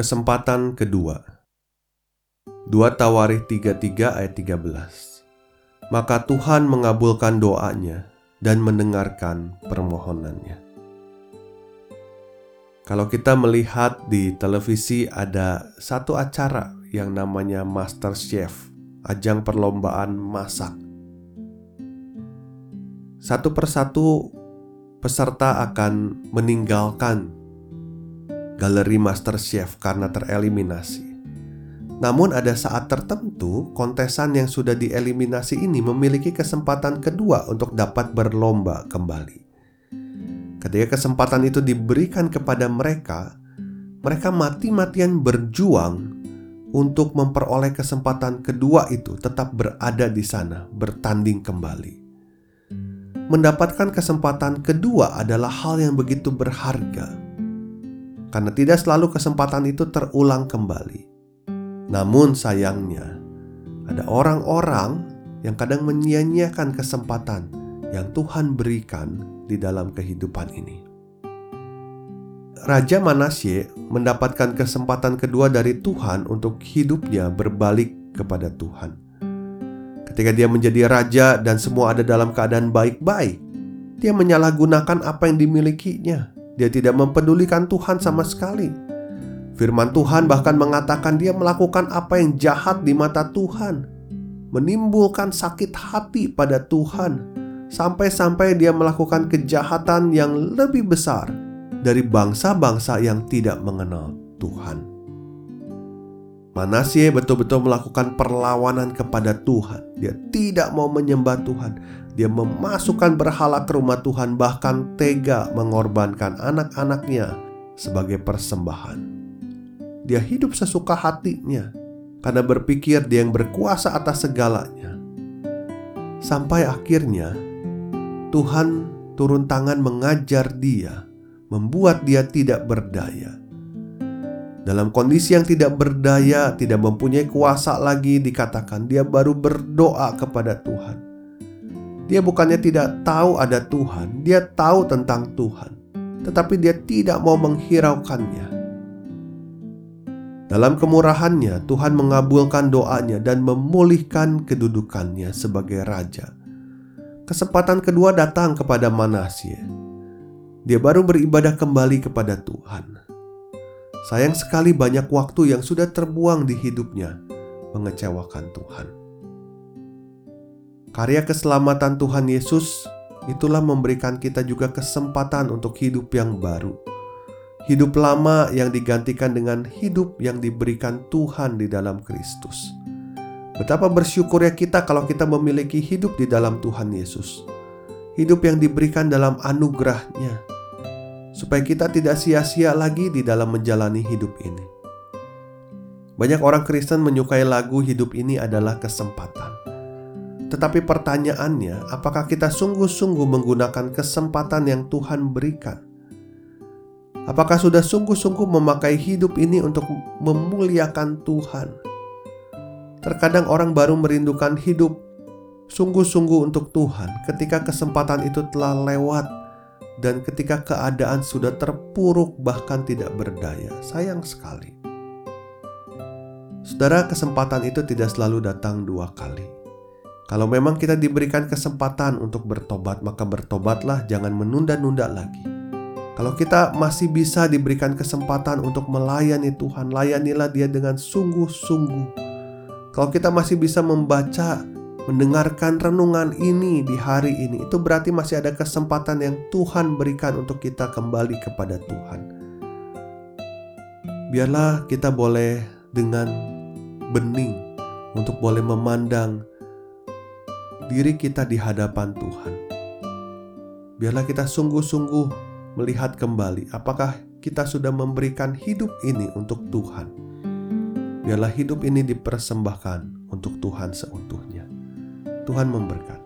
Kesempatan kedua. 2 Tawarikh 33 ayat 13 Maka Tuhan mengabulkan doanya dan mendengarkan permohonannya. Kalau kita melihat di televisi ada satu acara yang namanya Master Chef Ajang perlombaan masak. Satu persatu peserta akan meninggalkan galeri Master Chef karena tereliminasi. Namun ada saat tertentu kontesan yang sudah dieliminasi ini memiliki kesempatan kedua untuk dapat berlomba kembali. Ketika kesempatan itu diberikan kepada mereka, mereka mati-matian berjuang untuk memperoleh kesempatan kedua itu tetap berada di sana, bertanding kembali. Mendapatkan kesempatan kedua adalah hal yang begitu berharga karena tidak selalu kesempatan itu terulang kembali. Namun sayangnya, ada orang-orang yang kadang menyia-nyiakan kesempatan yang Tuhan berikan di dalam kehidupan ini. Raja Manasye mendapatkan kesempatan kedua dari Tuhan untuk hidupnya berbalik kepada Tuhan. Ketika dia menjadi raja dan semua ada dalam keadaan baik-baik, dia menyalahgunakan apa yang dimilikinya dia tidak mempedulikan Tuhan sama sekali. Firman Tuhan bahkan mengatakan dia melakukan apa yang jahat di mata Tuhan, menimbulkan sakit hati pada Tuhan, sampai-sampai dia melakukan kejahatan yang lebih besar dari bangsa-bangsa yang tidak mengenal Tuhan. Manasye betul-betul melakukan perlawanan kepada Tuhan. Dia tidak mau menyembah Tuhan. Dia memasukkan berhala ke rumah Tuhan, bahkan tega mengorbankan anak-anaknya sebagai persembahan. Dia hidup sesuka hatinya karena berpikir dia yang berkuasa atas segalanya. Sampai akhirnya Tuhan turun tangan mengajar dia, membuat dia tidak berdaya. Dalam kondisi yang tidak berdaya, tidak mempunyai kuasa lagi, dikatakan dia baru berdoa kepada Tuhan. Dia bukannya tidak tahu ada Tuhan, dia tahu tentang Tuhan, tetapi dia tidak mau menghiraukannya. Dalam kemurahannya, Tuhan mengabulkan doanya dan memulihkan kedudukannya sebagai raja. Kesempatan kedua datang kepada Manasye. Dia baru beribadah kembali kepada Tuhan. Sayang sekali banyak waktu yang sudah terbuang di hidupnya mengecewakan Tuhan. Karya keselamatan Tuhan Yesus itulah memberikan kita juga kesempatan untuk hidup yang baru. Hidup lama yang digantikan dengan hidup yang diberikan Tuhan di dalam Kristus. Betapa bersyukur ya kita kalau kita memiliki hidup di dalam Tuhan Yesus. Hidup yang diberikan dalam anugerahnya. Supaya kita tidak sia-sia lagi di dalam menjalani hidup ini. Banyak orang Kristen menyukai lagu hidup ini adalah kesempatan. Tetapi pertanyaannya, apakah kita sungguh-sungguh menggunakan kesempatan yang Tuhan berikan? Apakah sudah sungguh-sungguh memakai hidup ini untuk memuliakan Tuhan? Terkadang orang baru merindukan hidup sungguh-sungguh untuk Tuhan ketika kesempatan itu telah lewat dan ketika keadaan sudah terpuruk bahkan tidak berdaya. Sayang sekali. Saudara, kesempatan itu tidak selalu datang dua kali. Kalau memang kita diberikan kesempatan untuk bertobat, maka bertobatlah, jangan menunda-nunda lagi. Kalau kita masih bisa diberikan kesempatan untuk melayani Tuhan, layanilah Dia dengan sungguh-sungguh. Kalau kita masih bisa membaca, mendengarkan renungan ini di hari ini, itu berarti masih ada kesempatan yang Tuhan berikan untuk kita kembali kepada Tuhan. Biarlah kita boleh dengan bening untuk boleh memandang diri kita di hadapan Tuhan. Biarlah kita sungguh-sungguh melihat kembali apakah kita sudah memberikan hidup ini untuk Tuhan. Biarlah hidup ini dipersembahkan untuk Tuhan seutuhnya. Tuhan memberkati.